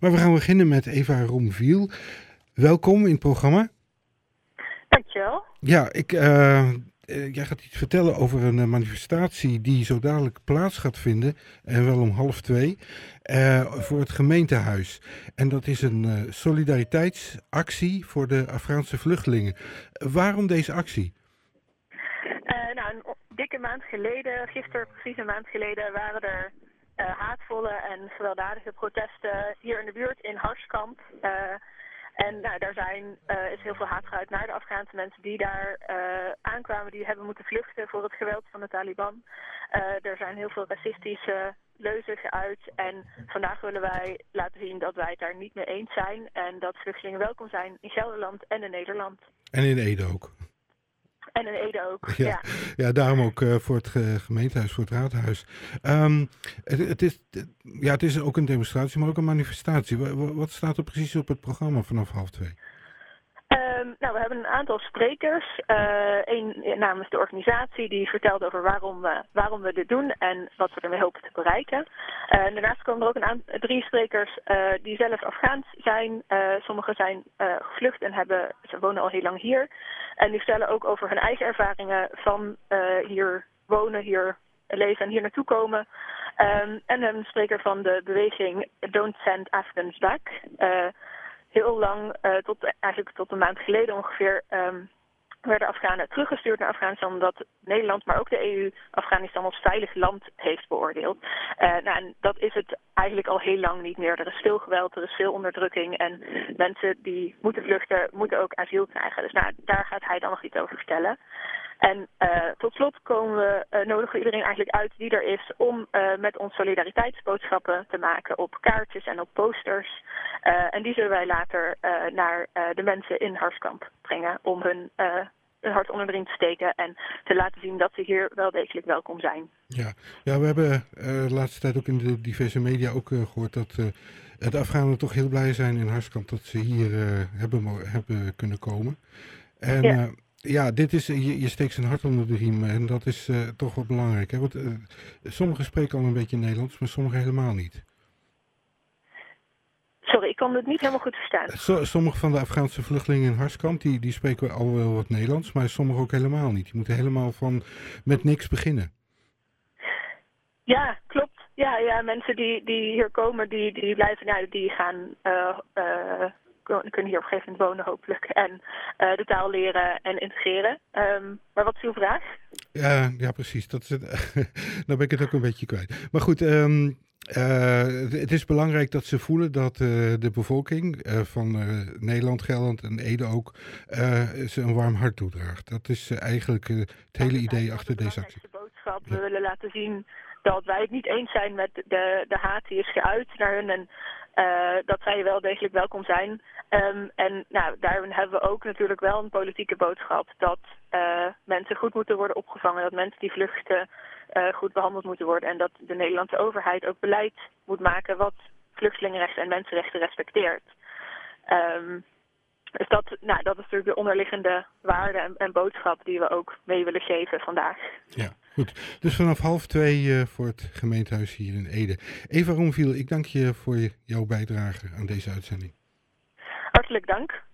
Maar we gaan beginnen met Eva Romviel. Welkom in het programma. Dankjewel. Ja, ik, uh, jij gaat iets vertellen over een manifestatie die zo dadelijk plaats gaat vinden, en wel om half twee, uh, voor het gemeentehuis. En dat is een solidariteitsactie voor de Afghaanse vluchtelingen. waarom deze actie? nou, een dikke maand geleden, gisteren precies een maand geleden, waren er haatvolle en gewelddadige protesten hier in de buurt in Harskamp. Uh, en nou, daar zijn, uh, is heel veel haat geuit naar de Afghaanse mensen die daar aankwamen. Die hebben moeten vluchten voor het geweld van de Taliban. er zijn heel veel racistische leuzen geuit. En vandaag willen wij laten zien dat wij het daar niet mee eens zijn. En dat vluchtelingen welkom zijn in Gelderland en in Nederland. En in Ede ook. En in Ede ook, ja. Ja, ja daarom ook uh, voor het gemeentehuis, voor het raadhuis. Um, het, het, is, ja, het is ook een demonstratie, maar ook een manifestatie. Wat, wat staat er precies op het programma vanaf half twee? Um, nou, we hebben een aantal sprekers. Eén uh, namens de organisatie die vertelt over waarom we, waarom we dit doen en wat we ermee hopen te bereiken. Uh, daarnaast komen er ook een aantal, drie sprekers uh, die zelf Afghaans zijn. sommigen zijn gevlucht en hebben, ze wonen al heel lang hier. En die vertellen ook over hun eigen ervaringen van hier wonen, hier leven en hier naartoe komen. Um, en een spreker van de beweging Don't Send Afghans Back heel lang, uh, tot, eigenlijk tot een maand geleden ongeveer, um, werden Afghanen teruggestuurd naar Afghanistan omdat Nederland, maar ook de EU, Afghanistan als veilig land heeft beoordeeld. Uh, nou, en dat is het eigenlijk al heel lang niet meer. Er is veel geweld, er is veel onderdrukking en mensen die moeten vluchten, moeten ook asiel krijgen. Dus nou, daar gaat hij dan nog iets over vertellen. En uh, tot slot komen we, uh, nodigen we iedereen eigenlijk uit die er is om uh, met ons solidariteitsboodschappen te maken op kaartjes en op posters. en die zullen wij later naar de mensen in Harskamp brengen om hun hun hart onder de riem te steken en te laten zien dat ze hier wel degelijk welkom zijn. Ja, ja we hebben de laatste tijd ook in de diverse media ook gehoord dat de Afghanen toch heel blij zijn in Harskamp dat ze hier hebben, hebben kunnen komen. En, ja ja, dit is, je, je steekt zijn hart onder de riem en dat is uh, toch wel belangrijk. Hè? Want, uh, sommigen spreken al een beetje Nederlands, maar sommigen helemaal niet. Sorry, ik kon het niet helemaal goed verstaan. So, sommige van de Afghaanse vluchtelingen in Harskamp, die, die spreken al wel wat Nederlands, maar sommigen ook helemaal niet. Die moeten helemaal van met niks beginnen. Ja, klopt. Ja, ja mensen die, die hier komen, die, die blijven, nou, die gaan uh, kunnen hier op een gegeven moment wonen hopelijk. En uh, de taal leren en integreren. Um, maar wat is uw vraag? Ja, ja precies. Dat is het. nou ben ik het ook een beetje kwijt. Maar goed, um, uh, het is belangrijk dat ze voelen dat uh, de bevolking uh, van Nederland, Gelderland en Ede ook ze een warm hart toedraagt. Dat is eigenlijk het hele idee achter deze actie. boodschap. We willen laten zien dat wij het niet eens zijn met de, de haat die is geuit naar hun en uh, dat zij wel degelijk welkom zijn. Um, en nou, daarin hebben we ook natuurlijk wel een politieke boodschap dat uh, mensen goed moeten worden opgevangen, dat mensen die vluchten uh, goed behandeld moeten worden en dat de Nederlandse overheid ook beleid moet maken wat vluchtelingenrechten en mensenrechten respecteert. Um, dus dat, nou, dat is natuurlijk de onderliggende waarde en, en boodschap die we ook mee willen geven vandaag. Ja. Goed, dus vanaf half twee uh, voor het gemeentehuis hier in Ede. Eva Romviel, ik dank je voor jouw bijdrage aan deze uitzending. Hartelijk dank.